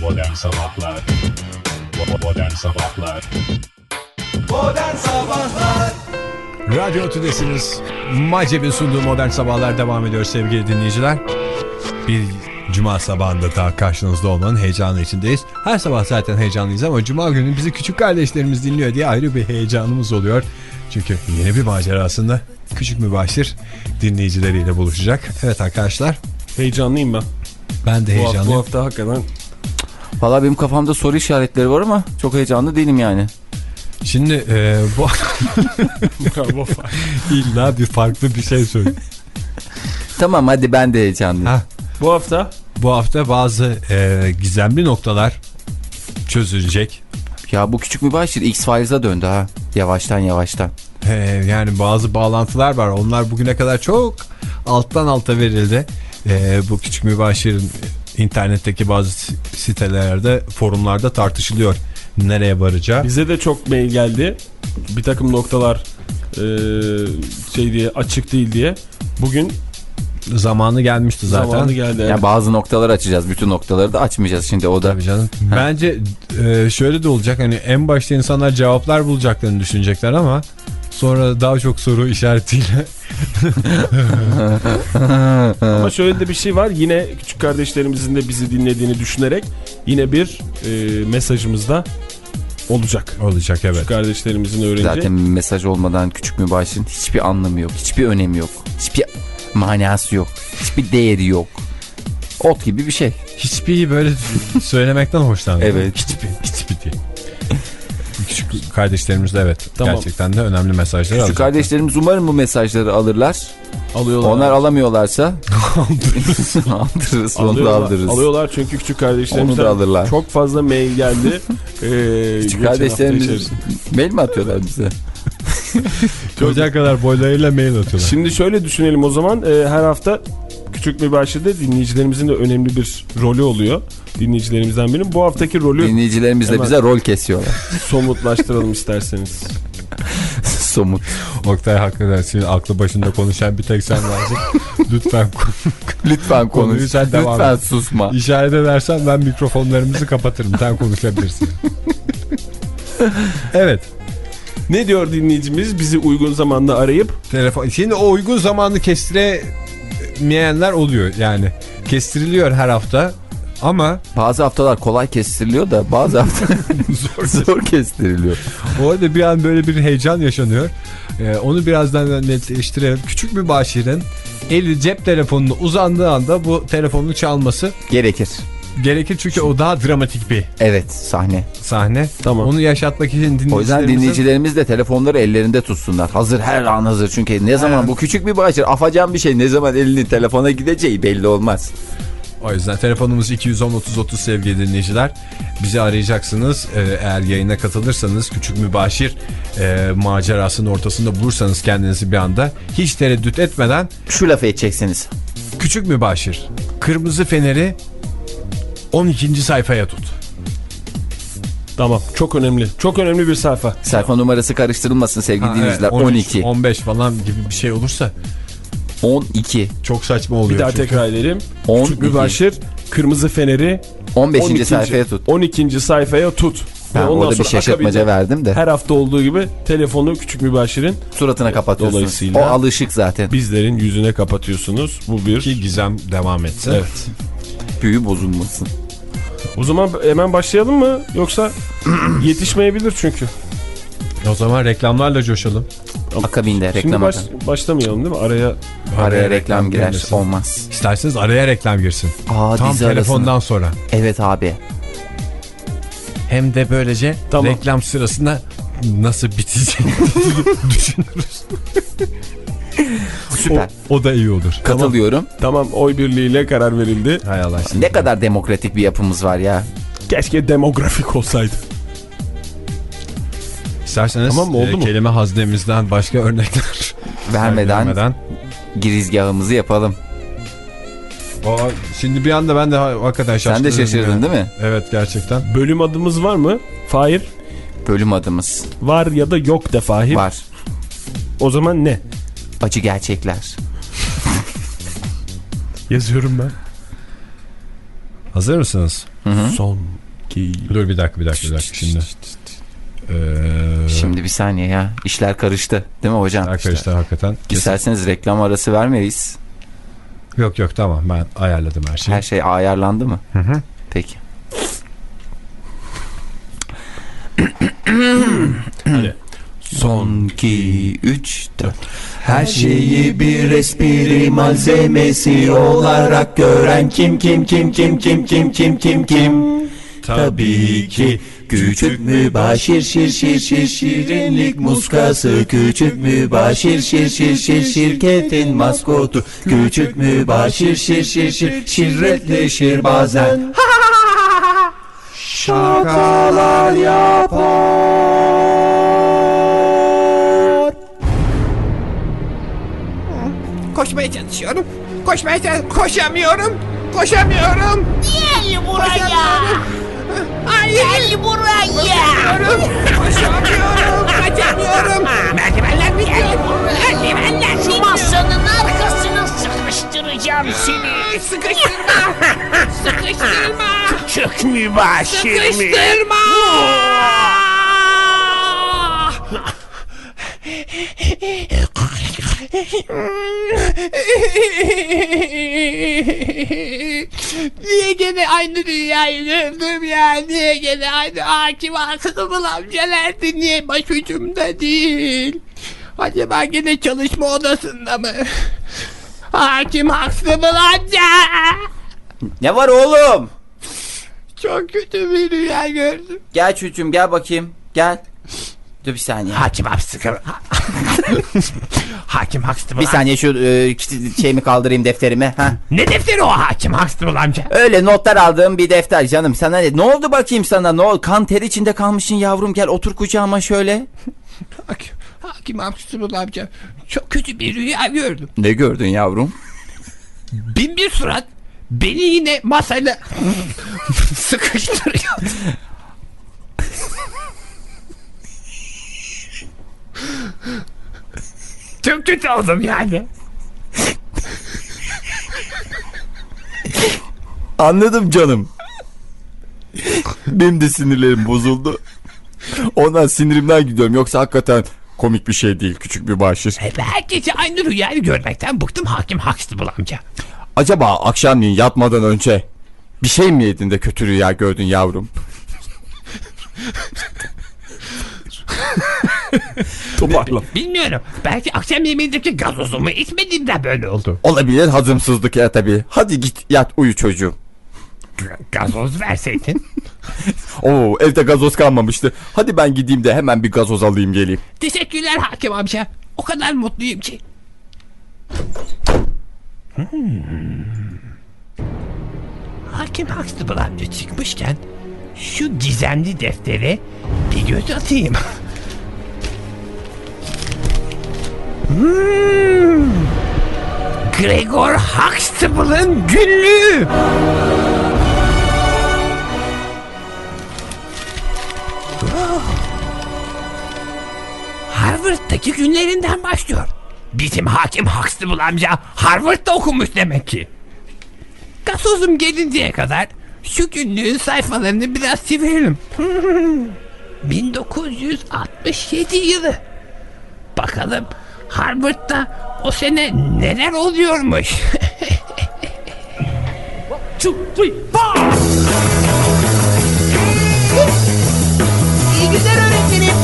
Modern Sabahlar Modern Sabahlar Modern Sabahlar Radyo Tülesi'niz Maceb'in sunduğu Modern Sabahlar devam ediyor sevgili dinleyiciler. Bir cuma sabahında daha karşınızda olmanın heyecanı içindeyiz. Her sabah zaten heyecanlıyız ama cuma günü bizi küçük kardeşlerimiz dinliyor diye ayrı bir heyecanımız oluyor. Çünkü yeni bir macerasında küçük mübaşir dinleyicileriyle buluşacak. Evet arkadaşlar Heyecanlıyım ben. ben de Bu hafta, bu heyecanlıyım. hafta hakikaten Valla benim kafamda soru işaretleri var ama çok heyecanlı değilim yani. Şimdi e, bu bravo. illa bir farklı bir şey söyle. Tamam hadi ben de heyecanlıyım. Ha, bu hafta bu hafta bazı e, gizemli noktalar çözülecek. Ya bu küçük mübaşir X-Files'a döndü ha. Yavaştan yavaştan. Ee, yani bazı bağlantılar var. Onlar bugüne kadar çok alttan alta verildi. Ee, bu küçük mübaşirin internetteki bazı sitelerde, forumlarda tartışılıyor. Nereye varacağı. bize de çok mail geldi. Bir takım noktalar e, şey diye açık değil diye. Bugün Zamanı gelmişti zaten. zamanı geldi. Yani bazı noktaları açacağız. Bütün noktaları da açmayacağız şimdi o da. Tabii canım. Bence e, şöyle de olacak. Hani en başta insanlar cevaplar bulacaklarını düşünecekler ama sonra daha çok soru işaretiyle Ama şöyle de bir şey var. Yine küçük kardeşlerimizin de bizi dinlediğini düşünerek yine bir e, mesajımız da olacak. olacak evet. Küçük kardeşlerimizin öğrenci. Zaten mesaj olmadan küçük mübaşirin hiçbir anlamı yok. Hiçbir önemi yok. Hiçbir manası yok. Hiçbir değeri yok. Ot gibi bir şey. Hiçbir böyle söylemekten hoşlanmıyor. Evet. Hiçbir, hiçbir diye. Küçük kardeşlerimiz de evet. Tamam. Gerçekten de önemli mesajlar Küçük alacaklar. kardeşlerimiz umarım bu mesajları alırlar. alıyorlar. Onlar alamıyorlarsa aldırırız. Onu da alıyorlar, aldırırız. alıyorlar çünkü küçük kardeşlerimizden Onu da alırlar. çok fazla mail geldi. ee, Küçük kardeşlerimiz mail mi atıyorlar bize? Çocuğa kadar boylarıyla mail atıyorlar. Şimdi şöyle düşünelim o zaman Ee, her hafta küçük bir başlıda dinleyicilerimizin de önemli bir rolü oluyor. Dinleyicilerimizden birinin. Bu haftaki rolü Dinleyicilerimiz de bize rol kesiyorlar. somutlaştıralım isterseniz. Somut. Oktay hakikaten senin aklı başında konuşan bir tek sen varsın. Lütfen Lütfen konuş. Konuyu sen devam Lütfen et. susma. işaret edersen ben mikrofonlarımızı kapatırım. Sen konuşabilirsin. evet. Ne diyor dinleyicimiz? Bizi uygun zamanda arayıp Telefon. Şimdi o uygun zamanı kestiremeyenler oluyor yani. Kestiriliyor her hafta ama Bazı haftalar kolay kestiriliyor da bazı hafta zor, zor kestiriliyor. orada bir an böyle bir heyecan yaşanıyor. Ee, onu birazdan netleştirelim. Küçük bir başirin eli cep telefonuna uzandığı anda bu telefonun çalması Gerekir. Gerekir çünkü o daha dramatik bir Evet sahne. sahne. Tamam. Onu yaşatmak için dinleyicilerimizin O yüzden dinleyicilerimiz de telefonları ellerinde tutsunlar. Hazır her an hazır. Çünkü ne zaman bu küçük bir başır afacan bir şey ne zaman elinin telefona gideceği belli olmaz. O yüzden telefonumuz 210 30 30 sevgili dinleyiciler. Bizi arayacaksınız. Ee, eğer yayına katılırsanız küçük mübaşir e, macerasının ortasında bulursanız kendinizi bir anda hiç tereddüt etmeden Şu lafı edeceksiniz. küçük mübaşir kırmızı feneri 12. sayfaya tut. tamam çok önemli. Çok önemli bir sayfa. Sayfa numarası karıştırılmasın sevgili dinleyiciler. evet, 13, 12. 15 falan gibi bir şey olursa 12. çok saçma oluyor. Bir daha çünkü. tekrar edelim. 12. Küçük mübaşir kırmızı feneri 15. 12. sayfaya tut. 12. sayfaya tut. Ben ondan orada bir şaşırtmaca verdim de. Her hafta olduğu gibi telefonu küçük mübaşirin Suratına kapatıyorsun. Dolayısıyla- O alışık zaten. bizlerin yüzüne kapatıyorsunuz. Bu bir Ki gizem devam etsin. Evet. Büyü bozulmasın. O zaman hemen başlayalım mı? Yoksa yetişmeyebilir çünkü. O zaman reklamlarla coşalım. Akabinde Şimdi reklam baş, başlamayalım değil mi? Araya Araya reklam girer. girmesin. Olmaz. İsterseniz araya reklam girsin. Aa Tam telefondan arasında. sonra. Evet abi. Hem de böylece Tamam. reklam sırasında nasıl biteceğini düşünürüz. Süper. O, o da iyi olur. Katılıyorum. tamam oy birliğiyle karar verildi. Hay Allah şimdi. Ne kadar demokratik bir yapımız var ya. Keşke demografik olsaydı. İsterseniz Tamam oldu e, mu? kelime haznemizden başka örnekler Vermeden vermeden. girizgahımızı yapalım. O, şimdi bir anda ben de ha- hakikaten şaşırdım. Sen de şaşırdın değil mi? Evet gerçekten. Bölüm adımız var mı? Fahir. Bölüm adımız Var ya da yok de Fahir. var. O zaman ne? Acı gerçekler. Yazıyorum ben. Hazır mısınız? Son ki. Dur bir dakika bir dakika bir dakika şimdi. Ee, Şimdi bir saniye ya. İşler karıştı. Değil mi hocam? Arkadaşlar hakikaten. İsterseniz reklam arası vermeyiz. Yok yok tamam ben ayarladım her şeyi. Her şey ayarlandı mı? Peki. Hadi. Son 2 3 4 Her şeyi bir espri malzemesi olarak gören kim kim kim kim kim kim kim kim kim? Tabii ki küçük mübaşir şir şir şir şirinlik muskası. Küçük mübaşir şir şir şir şirketin maskotu. Küçük mübaşir şir şir şir şirretleşir bazen. Şakalar yapar Koşmaya çalışıyorum. Koşmaya çalışıyorum. Koşamıyorum. Koşamıyorum. Gel buraya. Hayır. Gel buraya. Koşamıyorum. Koşamıyorum. Kaçamıyorum. Merdivenler bitti. Merdivenler Şu masanın arkasına sıkıştıracağım seni. Sıkıştırma. Sıkıştırma. Küçük mübaşir mi? Sıkıştırma. Niye gene aynı dünyayı gördüm ya? Niye gene aynı hakim haksızımın amca nerede? Niye başucumda değil? Acaba gene çalışma odasında mı? Hakim haksızımın amca! Ne var oğlum? Çok kötü bir rüya gördüm. Gel çocuğum gel bakayım. Gel. Dur bir saniye. Hakim haksızım. hakim haksızım. Bir saniye şu e, şeyimi kaldırayım defterime. Ha. Ne defteri o hakim haksızım amca? Öyle notlar aldığım bir defter canım. Sana ne? Ne oldu bakayım sana? Ne oldu? Kan ter içinde kalmışsın yavrum. Gel otur kucağıma şöyle. Hakim, hakim haksızım amca. Çok kötü bir rüya gördüm. Ne gördün yavrum? Bin bir surat beni yine masayla sıkıştırıyor. Çok kötü oldum yani. Anladım canım. Benim de sinirlerim bozuldu. Ondan sinirimden gidiyorum. Yoksa hakikaten komik bir şey değil. Küçük bir başır. Her gece aynı rüyayı görmekten bıktım hakim haksızım amca. Acaba akşamleyin yatmadan önce bir şey mi yedin de kötü rüya gördün yavrum? Toparla. Bilmiyorum. Belki akşam yemeğindeki gazozumu içmediğimden böyle oldu. Olabilir hazımsızlık ya tabii. Hadi git yat uyu çocuğum. Gazoz verseydin. Oo evde gazoz kalmamıştı. Hadi ben gideyim de hemen bir gazoz alayım geleyim. Teşekkürler hakim amca. O kadar mutluyum ki. Hmm. Hakim Huxtable amca çıkmışken şu gizemli deftere bir göz atayım. Hmm. Gregor Huxtable'ın günlüğü. Harvard'daki günlerinden başlıyor. Bizim hakim Huxtable amca Harvard'da okumuş demek ki. Gasozum gelinceye kadar şu günlüğün sayfalarını biraz çevirelim. 1967 yılı. Bakalım Harvard'da o sene neler oluyormuş. İyi günler öğretmenim.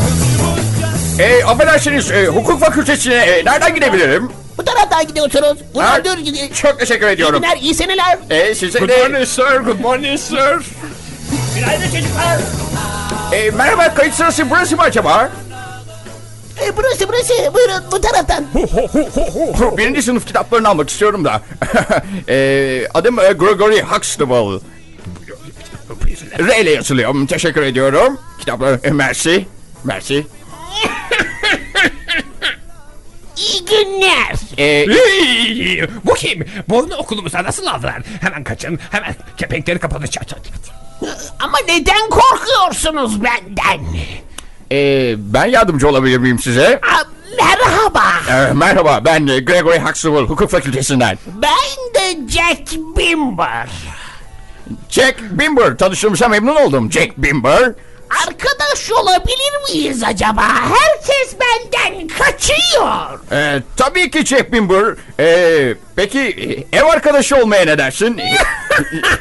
E, affedersiniz e, hukuk fakültesine e, nereden gidebilirim? Bu taraftan gidiyorsunuz. Ha? Bunlar dört gidiyor. Çok teşekkür İyi ediyorum. günler, iyi seneler. E, size Good de... morning sir. Good morning sir. Günaydın çocuklar. E, merhaba kayıt sırası burası mı acaba? E, burası burası. Buyurun bu taraftan. Birinci sınıf kitaplarını almak istiyorum da. e, adım Gregory Huxtable. R ile yazılıyor. Teşekkür ediyorum. Kitaplar, e, mersi. İyi günler. E, Hey, Bu kim? Bunu okulumuza nasıl aldılar? Hemen kaçın. Hemen kepenkleri kapatın. Çat çat çat. Ama neden korkuyorsunuz benden? e, ben yardımcı olabilir miyim size? Aa, merhaba. E, merhaba ben Gregory Huxtable hukuk fakültesinden. Ben de Jack Bimber. Jack Bimber. Tanıştığımıza memnun oldum. Jack Bimber. Arkadaş olabilir miyiz acaba? Herkes benden kaçıyor. Ee, tabii ki Jack Bimber. Ee, peki e, ev arkadaşı olmaya ne dersin?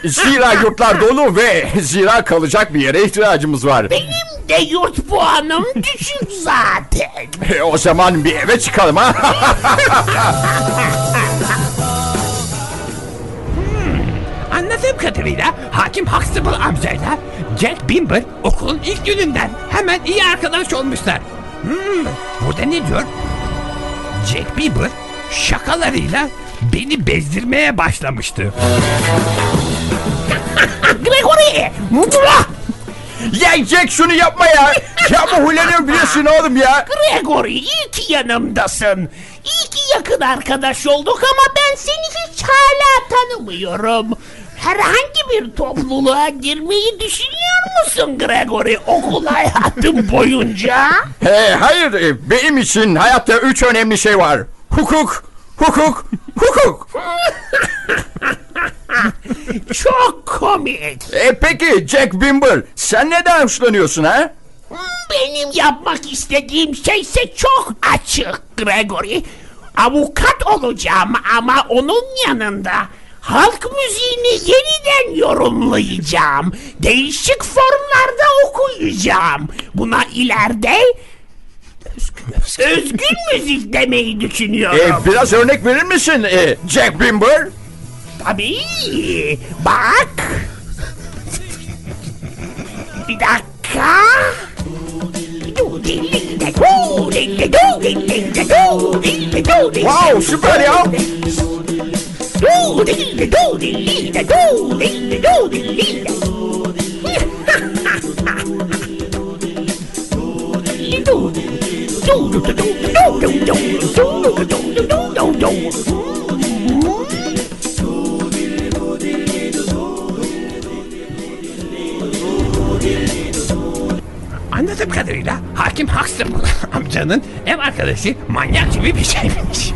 zira yurtlar dolu ve zira kalacak bir yere ihtiyacımız var. Benim de yurt puanım düşük zaten. E, o zaman bir eve çıkalım ha. Anladığım kadarıyla Hakim Huxtable amcayla Jack Bimber okulun ilk gününden hemen iyi arkadaş olmuşlar. Hmm, burada ne diyor? Jack Bimber şakalarıyla beni bezdirmeye başlamıştı. Gregory! ya Jack şunu yapma ya. Ya bu huylanıyor biliyorsun oğlum ya. Gregory iyi ki yanımdasın. İyi ki yakın arkadaş olduk ama ben seni hiç hala tanımıyorum. Herhangi bir topluluğa girmeyi düşünüyor musun Gregory okul hayatın boyunca? He, hayır e, benim için hayatta üç önemli şey var. Hukuk, hukuk, hukuk. Çok komik. E, peki Jack Bimber sen neden hoşlanıyorsun ha? Benim yapmak istediğim şeyse çok açık Gregory. Avukat olacağım ama onun yanında halk müziğini yeniden yorumlayacağım. Değişik formlarda okuyacağım. Buna ileride özgün müzik demeyi düşünüyorum. E, biraz örnek verir misin e, Jack Bimber? Tabii. Bak. Bir dakika. Wow süper ya. Anladığım kadarıyla Hakim Huxtable amcanın ev arkadaşı manyak gibi bir şeymiş.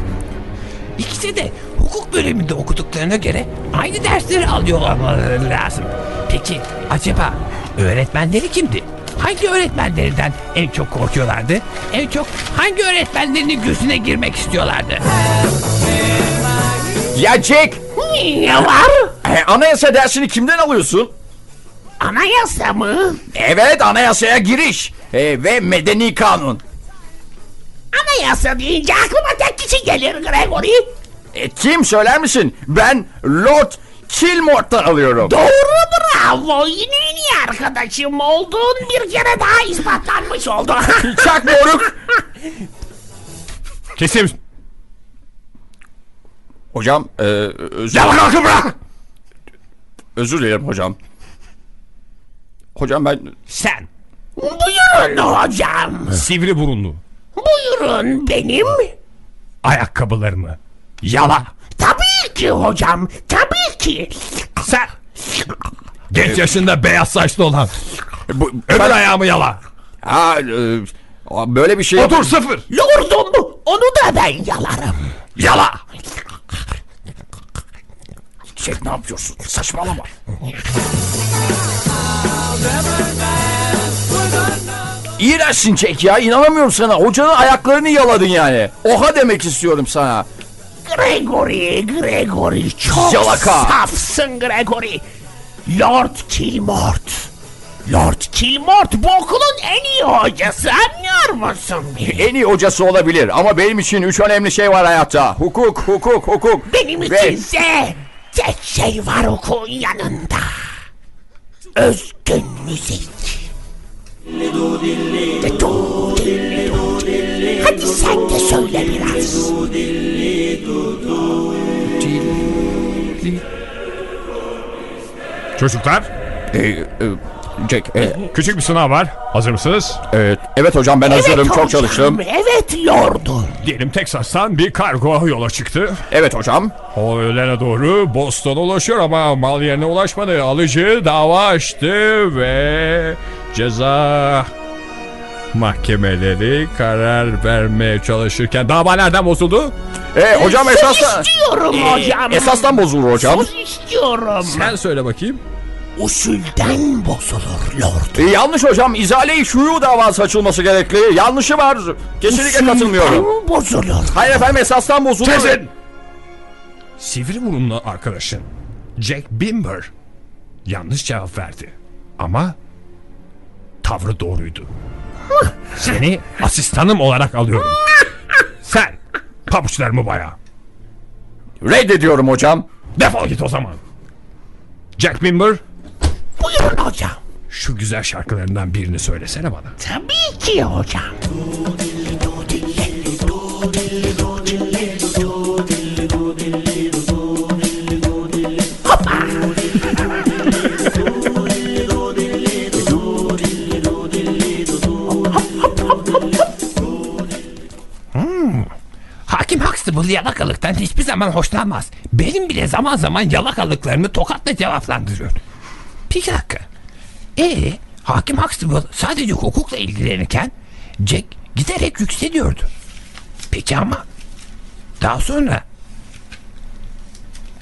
İkisi de hukuk bölümünde okuduklarına göre aynı dersleri alıyor olmaları lazım. Peki acaba öğretmenleri kimdi? Hangi öğretmenlerinden en çok korkuyorlardı? En çok hangi öğretmenlerinin gözüne girmek istiyorlardı? Ya Jack Ne var? e, anayasa dersini kimden alıyorsun? Anayasa mı? Evet anayasaya giriş e, ve medeni kanun. Anayasa deyince aklıma tek kişi gelir Gregory. E, kim söyler misin? Ben Lord Kilmort'tan alıyorum. Doğru bravo. Yine en iyi arkadaşım olduğun bir kere daha ispatlanmış oldu. Çak moruk. Kesim. Hocam e, özür, Yalak hakkı bırak. özür dilerim hocam. Hocam ben Sen. Buyurun hocam. Sivri burunlu. Buyurun benim. Ayakkabılarımı. Yala. Tabii ki hocam. Tabii ki. Sen. Genç yaşında beyaz saçlı olan. bu, Öbür ayağımı yala. ha, e, böyle bir şey Otur sıfır. Lordum onu da ben yalarım. Yala. Jack ne yapıyorsun? Saçmalama. İğrençsin Jack ya inanamıyorum sana. Hocanın ayaklarını yaladın yani. Oha demek istiyorum sana. Gregory, Gregory çok Yalaka. safsın Gregory. Lord Kilmort. Lord Kilmort bu okulun en iyi hocası anlıyor musun? En iyi hocası olabilir ama benim için üç önemli şey var hayatta. Hukuk, hukuk, hukuk. Benim Ve- içinse tek şey var okulun yanında. Özgün müzik. Hadi sen de söyle biraz. Çocuklar Ee, e, Jack, e, küçük bir sınav var. Hazır mısınız? evet, evet hocam ben hazırım. Çok hocam, çalıştım. Evet lordum. Diyelim Teksas'tan bir kargo yola çıktı. Evet hocam. O öğlene doğru Boston'a ulaşıyor ama mal yerine ulaşmadı. Alıcı dava açtı ve ceza mahkemeleri karar vermeye çalışırken dava nereden bozuldu? E, hocam Söz esasdan... istiyorum hocam. Esasdan bozulur hocam. Söz istiyorum. Sen söyle bakayım. usulden bozulur lord. E, yanlış hocam. İzale-i şuyu davası açılması gerekli. Yanlışı var. Kesinlikle katılmıyorum. Usulden bozulur. Hayır efendim esastan bozuldu. Kesin! Sivri burunlu arkadaşın Jack Bimber yanlış cevap verdi. Ama tavrı doğruydu. Seni asistanım olarak alıyorum. Sen pabuçlarımı baya. Reddediyorum hocam. Defol git o zaman. Jack Bimber Buyurun hocam. şu güzel şarkılarından birini söylesene bana. Tabii ki hocam. Huxtable yalakalıktan hiçbir zaman hoşlanmaz. Benim bile zaman zaman yalakalıklarımı tokatla cevaplandırıyor. Bir dakika. Ee, Hakim Huxtable sadece hukukla ilgilenirken Jack giderek yükseliyordu. Peki ama daha sonra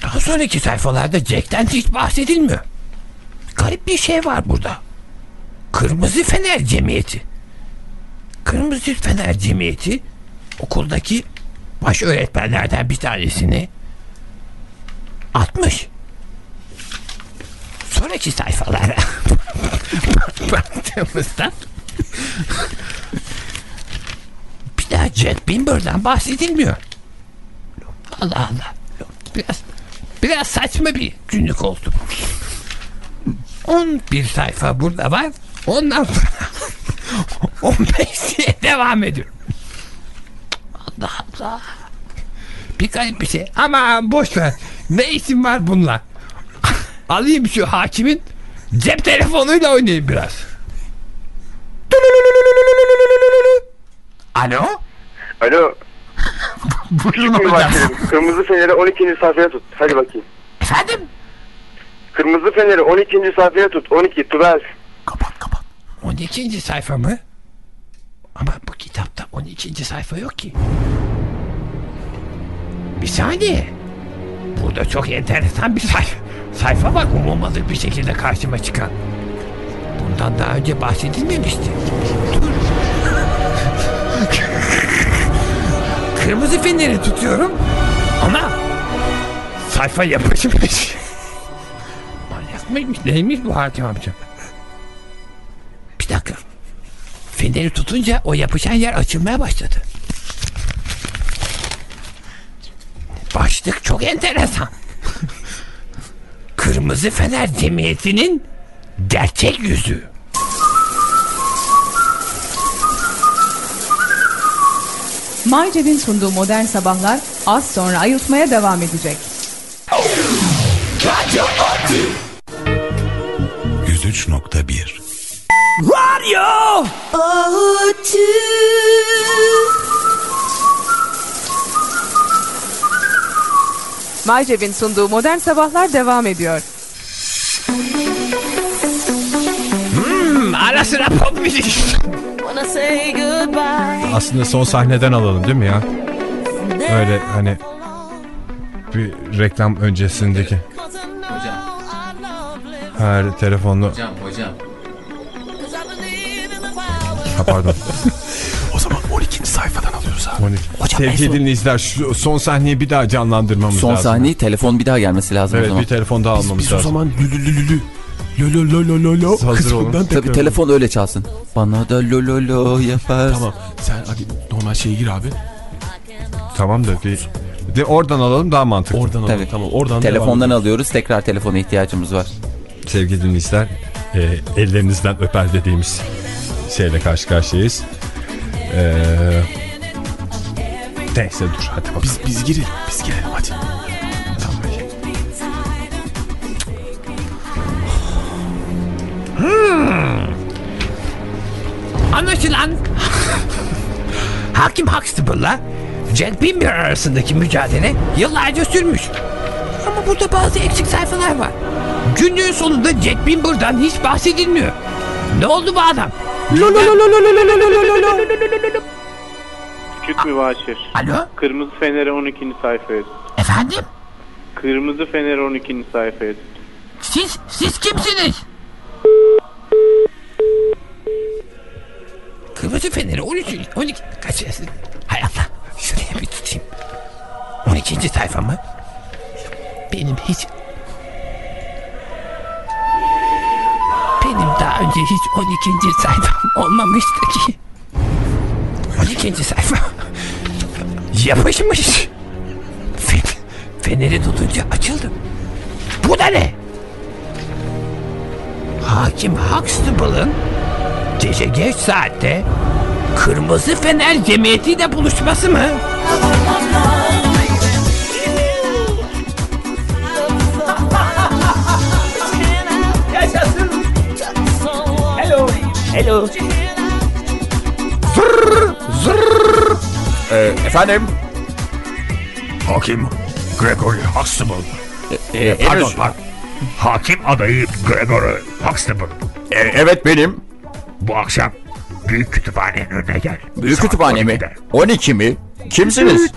daha sonraki sayfalarda Jack'ten hiç bahsedilmiyor. Garip bir şey var burada. Kırmızı Fener Cemiyeti. Kırmızı Fener Cemiyeti okuldaki baş öğretmenlerden bir tanesini atmış. Sonraki sayfalara baktığımızda bir daha Jack Bimber'dan bahsedilmiyor. Allah Allah. Biraz biraz saçma bir günlük oldu. 11 sayfa burada var. Ondan sonra 15 diye devam ediyor. Allah Allah. Bir garip bir şey. Ama boş ver. Ne işin var bununla? Alayım şu hakimin cep telefonuyla oynayayım biraz. Alo? Alo. Buyurun hocam. Kırmızı feneri 12. sayfaya tut. Hadi bakayım. Efendim? Kırmızı feneri 12. sayfaya tut. 12. 12. 12. sayfa mı? Ama bu kitapta 12. sayfa yok ki. Bir saniye. Burada çok enteresan bir sayfa, sayfa var umulmadık bir şekilde karşıma çıkan. Bundan daha önce bahsedilmemişti. Dur. Kırmızı feneri tutuyorum ama sayfa yapışmış. Manyak mıymış neymiş bu hakim amca? Feneri tutunca o yapışan yer açılmaya başladı. Başlık çok enteresan. Kırmızı Fener Cemiyeti'nin gerçek yüzü. Mayceb'in sunduğu modern sabahlar az sonra ayıltmaya devam edecek. 103.1 Radyo! Mayceb'in sunduğu modern sabahlar devam ediyor. Hmm, ara sıra pop müzik. Aslında son sahneden alalım değil mi ya? Öyle hani bir reklam öncesindeki. Hocam, Her telefonlu. hocam, hocam. Ha pardon. o zaman 12. sayfadan alıyoruz abi. 12. Hocam Sevgili dinleyiciler şu son sahneyi bir daha canlandırmamız son lazım. Son sahneyi telefon bir daha gelmesi lazım evet, bir telefon daha almamız biz, biz lazım. Biz o zaman lülülülü. Lolo lolo lolo hazır olun. Tabii telefon öyle çalsın. Bana da lolo lo yapar. Tamam sen hadi normal şeye gir abi. Tamam da bir de oradan alalım daha mantıklı. Oradan alalım Tabii. tamam. Oradan Telefondan alıyoruz tekrar telefona ihtiyacımız var. Sevgili dinleyiciler e, ellerinizden öper dediğimiz şeyle karşı karşıyayız. Eee neyse dur hadi bakalım. Biz, biz girelim biz girelim hadi. Anlaşılan Hakim Huxtable'la Jack Bimber arasındaki mücadele yıllarca sürmüş. Ama burada bazı eksik sayfalar var. Günlüğün sonunda Jack Bimber'dan hiç bahsedilmiyor. Ne oldu bu adam? Küçük mübaşir. Alo? Kırmızı feneri 12. sayfaya tut. Efendim? Kırmızı feneri 12. sayfaya tut. Siz, siz kimsiniz? Kırmızı feneri 13. 12. Kaç yazın? Hay Allah. Şuraya bir tutayım. 12. sayfa mı? Hiç 12. sayfam olmamıştı ki. 12. sayfa. Yapışmış. Fen, feneri tutunca açıldı. Bu da ne? Hakim Huxtable'ın gece geç saatte Kırmızı Fener Cemiyeti'yle buluşması mı? Hello. Ee, efendim? Hakim Gregory Huxtable. Ee, Pardon, henüz- pardon. Hakim adayı Gregory Huxtable. Ee, evet benim. Bu akşam büyük kütüphanenin önüne gel. Büyük Saat kütüphane mi? 12'de. 12 mi? Kimsiniz?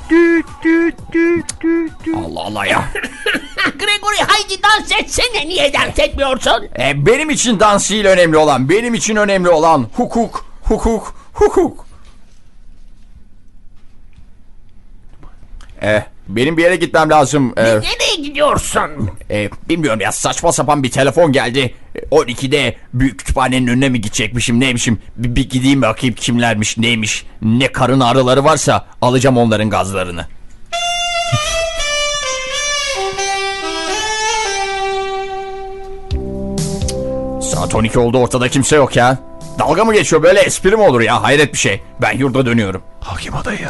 Allah Allah ya. Gregory haydi dans etsene niye dans etmiyorsun? Ee, benim için dans değil önemli olan. Benim için önemli olan hukuk, hukuk, hukuk. Ee, benim bir yere gitmem lazım. Ee, Nereye gidiyorsun? e, bilmiyorum ya saçma sapan bir telefon geldi. E, 12'de büyük kütüphanenin önüne mi gidecekmişim neymişim. Bir, bir gideyim bakayım kimlermiş neymiş. Ne karın ağrıları varsa alacağım onların gazlarını. Saat 12 oldu ortada kimse yok ya. Dalga mı geçiyor böyle espri mi olur ya hayret bir şey. Ben yurda dönüyorum. Hakim adayı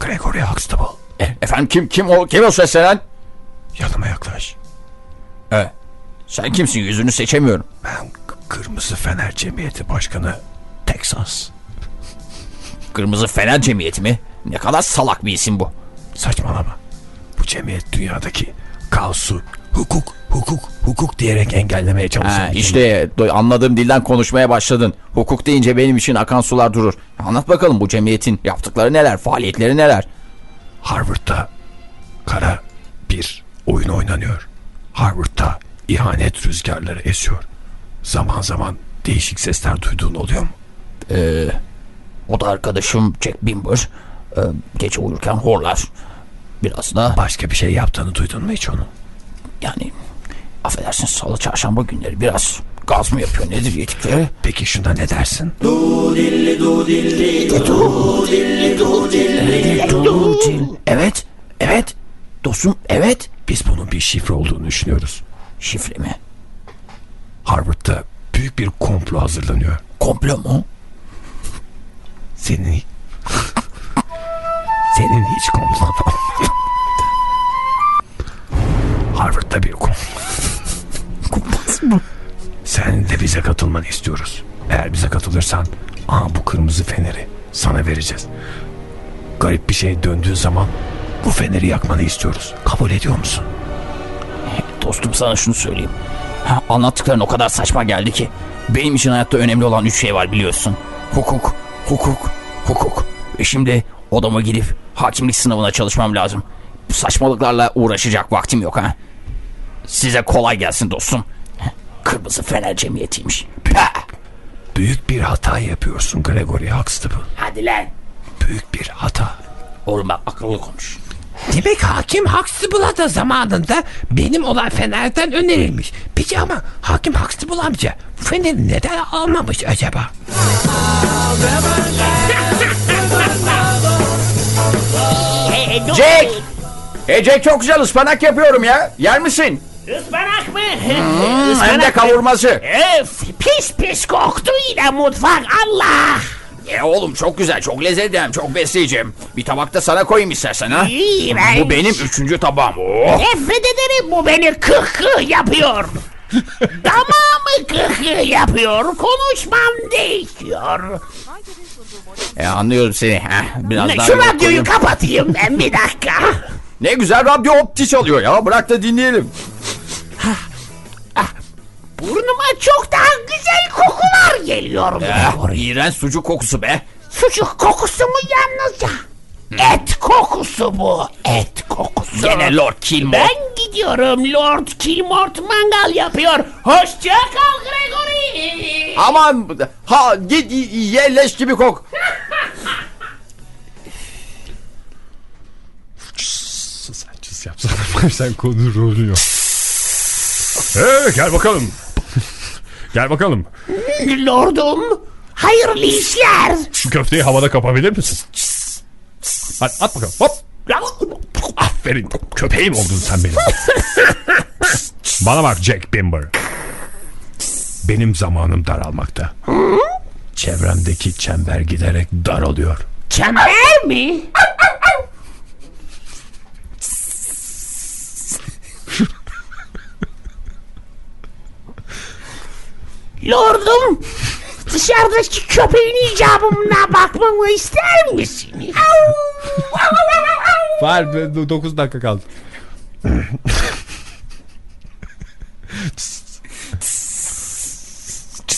Gregory Huxtable. E, efendim kim kim o kim o seslenen? Yanıma yaklaş. Evet. Sen kimsin yüzünü seçemiyorum. Ben Kırmızı Fener Cemiyeti Başkanı Texas. Kırmızı Fener Cemiyeti mi? Ne kadar salak bir isim bu. Saçmalama. Bu cemiyet dünyadaki kaosu hukuk, hukuk, hukuk diyerek engellemeye bir işte anladığım dilden konuşmaya başladın. Hukuk deyince benim için akan sular durur. Anlat bakalım bu cemiyetin yaptıkları neler, faaliyetleri neler? Harvard'da kara bir oyun oynanıyor. Harvard'da ihanet rüzgarları esiyor. Zaman zaman değişik sesler duyduğun oluyor mu? Ee, o da arkadaşım Jack Bimber. Ee, gece uyurken horlar. Biraz da Başka bir şey yaptığını duydun mu hiç onu? Yani affedersin salı çarşamba günleri biraz gaz mı yapıyor nedir yedikleri? Peki şuna ne dersin? Evet, evet. Dostum evet. Biz bunun bir şifre olduğunu düşünüyoruz. Şifre mi? Harvard'da büyük bir komplo hazırlanıyor. Komplo mu? Senin senin hiç komplon Harvard'da bir komplo. Sen de bize katılmanı istiyoruz. Eğer bize katılırsan aa bu kırmızı feneri sana vereceğiz. Garip bir şey döndüğü zaman bu feneri yakmanı istiyoruz. Kabul ediyor musun? Dostum sana şunu söyleyeyim. Ha, anlattıkların o kadar saçma geldi ki. Benim için hayatta önemli olan üç şey var biliyorsun. Hukuk, hukuk, hukuk. Ve şimdi odama gidip hakimlik sınavına çalışmam lazım. Bu saçmalıklarla uğraşacak vaktim yok ha. Size kolay gelsin dostum. Kırmızı Fener Cemiyeti'ymiş. Büyük bir hata yapıyorsun Gregory Huxtable. Hadi lan. Büyük bir hata. Oğlum bak akıllı konuş. Demek hakim Huxtable'a da zamanında benim olan fenerden önerilmiş. Peki ama hakim Huxtable amca feneri neden almamış acaba? Jack! E Jack çok güzel ıspanak yapıyorum ya. Yer misin? Ispanak mı? Hmm, hem de kavurması. Öf pis pis koktu yine mutfak Allah. E oğlum çok güzel, çok lezzetli hem çok besleyeceğim. Bir tabakta sana koyayım istersen ha. İğrenç. Bu benim üçüncü tabağım. Oh. Nefret ederim bu beni kıh kıh yapıyor. Damağımı kıh kıh yapıyor. Konuşmam değişiyor. E, anlıyorum seni. Heh, biraz daha Şu radyoyu koyayım. kapatayım ben bir dakika. Ne güzel radyo opti çalıyor ya. Bırak da dinleyelim. Burnuma çok daha güzel kokular geliyor. Eh, iğrenç sucuk kokusu be. Sucuk kokusu mu yalnızca? Et kokusu bu. Et kokusu. Gene Lord Kilmore. Ben gidiyorum. Lord Kilmort mangal yapıyor. Hoşça kal Gregory. Aman ha git ye leş gibi kok. Sen çiz yapsana. Sen konu rolü yok. Ee, gel bakalım. Gel bakalım. Lordum, hayırlı işler. Şu köfteyi havada kapabilir misin? Hadi at bakalım. Hop. Aferin. Köpeğim oldun sen benim. Bana bak Jack Bimber. Benim zamanım daralmakta. Çevremdeki çember giderek daralıyor. Çember mi? Lordum, dışarıdaki köpeğin icabına bakmamı ister misin? Var 9 dakika kaldı.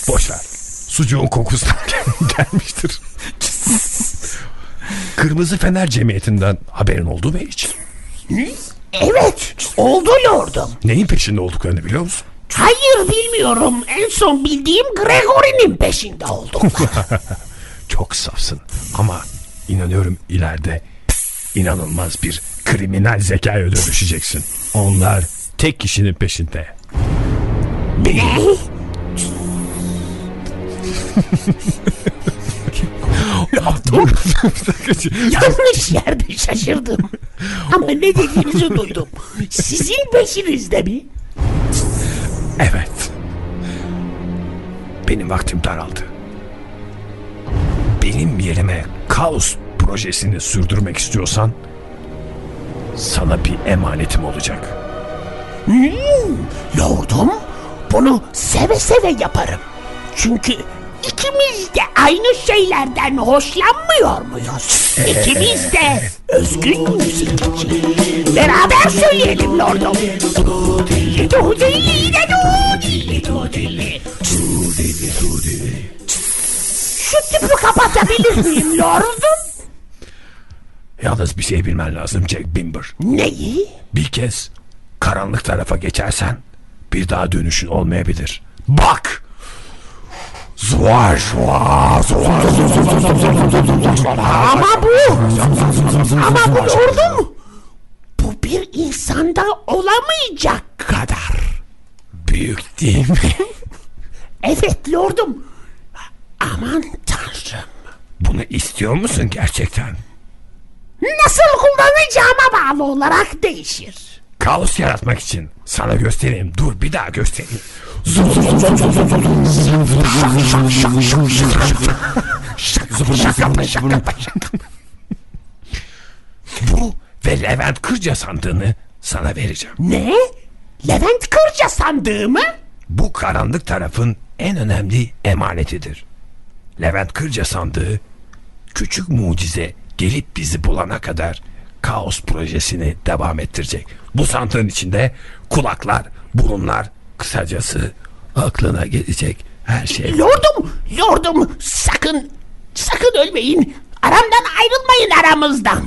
Boş ver. Sucuğun kokusundan gelmiştir. Kırmızı Fener Cemiyeti'nden haberin oldu mu hiç? Evet, oldu lordum. Neyin peşinde olduklarını biliyor musun? Hayır bilmiyorum. En son bildiğim Gregory'nin peşinde oldum. Çok safsın ama inanıyorum ileride inanılmaz bir kriminal zekaya dönüşeceksin. Onlar tek kişinin peşinde. ne? Yanlış yerde şaşırdım. Ama ne dediğinizi duydum. Sizin peşinizde mi? Evet. Benim vaktim daraldı. Benim yerime kaos projesini sürdürmek istiyorsan sana bir emanetim olacak. Hmm, lordum, bunu seve seve yaparım. Çünkü ikimiz de aynı şeylerden hoşlanmıyor muyuz? İkimiz de özgün müzikçi. Beraber söyleyelim lordum. Şu tüpü kapatabilir miyim lordum? Yalnız bir şey bilmen lazım Jack Bimber. Neyi? Bir kez karanlık tarafa geçersen bir daha dönüşün olmayabilir. Bak! Zuvar Ama bu Ama bu lordum Bu bir insanda olamayacak kadar Büyük değil mi? Evet lordum Aman tanrım Bunu istiyor musun gerçekten? Nasıl kullanacağıma bağlı olarak değişir Kaos yaratmak için sana göstereyim. Dur bir daha göstereyim. Bu ve Levent Kırca sandığını sana vereceğim. Ne? Levent Kırca sandığı mı? Bu karanlık tarafın en önemli emanetidir. Levent Kırca sandığı küçük mucize gelip bizi bulana kadar kaos projesini devam ettirecek. Bu sandığın içinde kulaklar, burunlar, kısacası aklına gelecek her şey. Lordum Lordum sakın Sakın ölmeyin Aramdan ayrılmayın aramızdan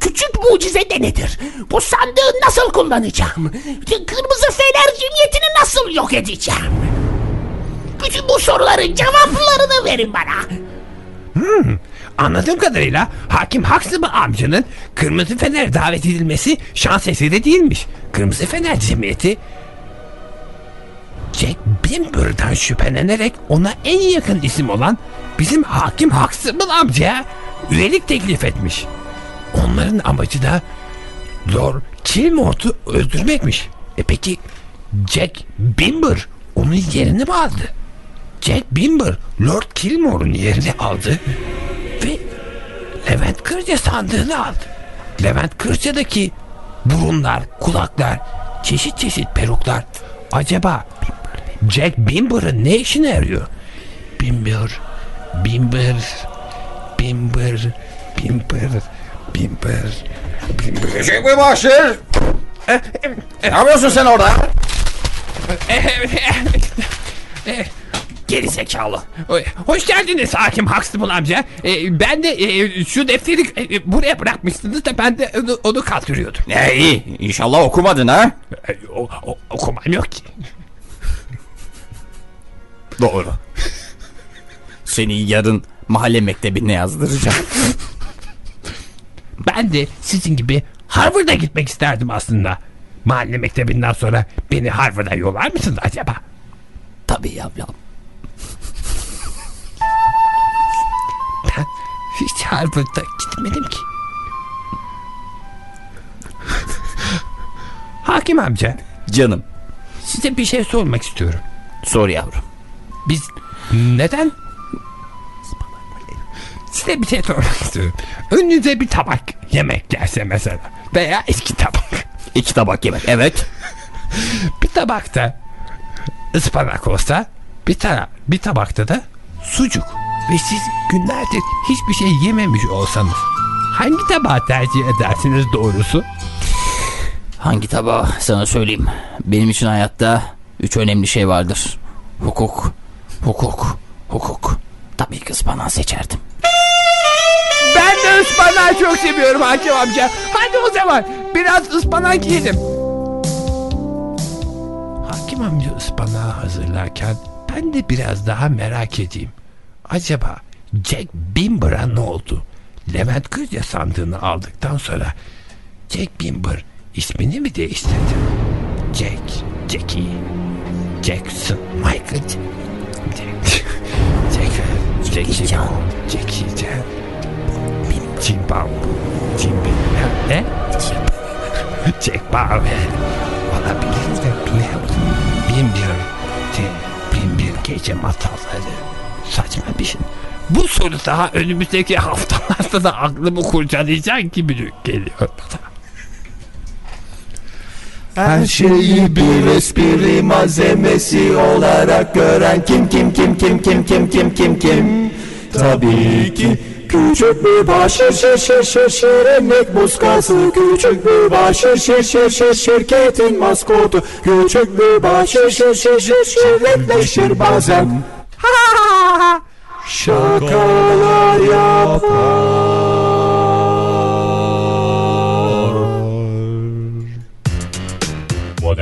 Küçük mucize de nedir? Bu sandığı nasıl kullanacağım? Kırmızı Fener Cemiyeti'ni nasıl yok edeceğim? Bütün bu soruların cevaplarını verin bana. Hmm, anladığım kadarıyla Hakim Huxley amcanın Kırmızı Fener davet edilmesi şans eseri değilmiş. Kırmızı Fener Cemiyeti Jack Bimber'dan şüphelenerek ona en yakın isim olan bizim Hakim Huxley amcaya üyelik teklif etmiş. Onların amacı da Lord Kilmort'u öldürmekmiş. E peki Jack Bimber onun yerini mi aldı? Jack Bimber Lord Kilmore'un yerini aldı ve Levent Kırca sandığını aldı. Levent Kırca'daki burunlar, kulaklar, çeşit çeşit peruklar acaba Jack Bimber'ın ne işine yarıyor? Bimber, Bimber, Bimber, Bimber, Bimber, Bimber. Şey mi başır? Ne yapıyorsun sen orada? Geri zekalı. Hoş geldiniz hakim Huxtable amca. Ee, ben de e, şu defteri e, buraya bırakmışsınız da ben de onu, onu kaldırıyordum. Ne iyi. İnşallah okumadın ha. E, o, o, okumam yok ki. Doğru. Seni yarın mahalle mektebine yazdıracağım. Ben de sizin gibi Harvard'a gitmek isterdim aslında. Mahalle mektebinden sonra beni Harvard'a yollar mısınız acaba? Tabii yavrum. Ben hiç Harvard'a gitmedim ki. Hakim amca Canım size bir şey sormak istiyorum. sor yavrum. Biz neden size bir şey sormak istiyorum. Önünüze bir tabak yemek gelse mesela veya iki tabak. İki tabak yemek. Evet. Bir tabakta ıspanak olsa bir, tara bir tabakta da sucuk ve siz günlerdir hiçbir şey yememiş olsanız hangi tabağı tercih edersiniz doğrusu? Hangi tabağı sana söyleyeyim. Benim için hayatta üç önemli şey vardır. Hukuk, hukuk, hukuk. Tabii ki ıspanağı seçerdim. Ben de ıspanağı çok seviyorum hakim amca. Hadi o zaman biraz ıspanak yiyelim. Hakim amca ıspanağı hazırlarken ben de biraz daha merak edeyim. Acaba Jack Bimber'a ne oldu? Levent Kırca sandığını aldıktan sonra Jack Bimber ismini mi değiştirdi? Jack, Jackie, Jackson, Michael, Jack, Jack, Jackie, Jackie, Jackie, Jack, Cimbao, Cimbi, ne? Jack Bauer. Olabilir de bilmiyorum. Bin bir gece masalları. Saçma bir şey. Bu soru daha önümüzdeki haftalarda da aklımı kurcalayacak gibi geliyor bana. Her şeyi bir espri malzemesi olarak gören kim kim kim kim kim kim kim kim kim Tabii ki küçük bir başı şir şir şir şirinlik muskası Küçük bir başı şir şir şir şirketin maskotu Küçük bir başı şir şir şir şirinleşir bazen. Şakalar yapar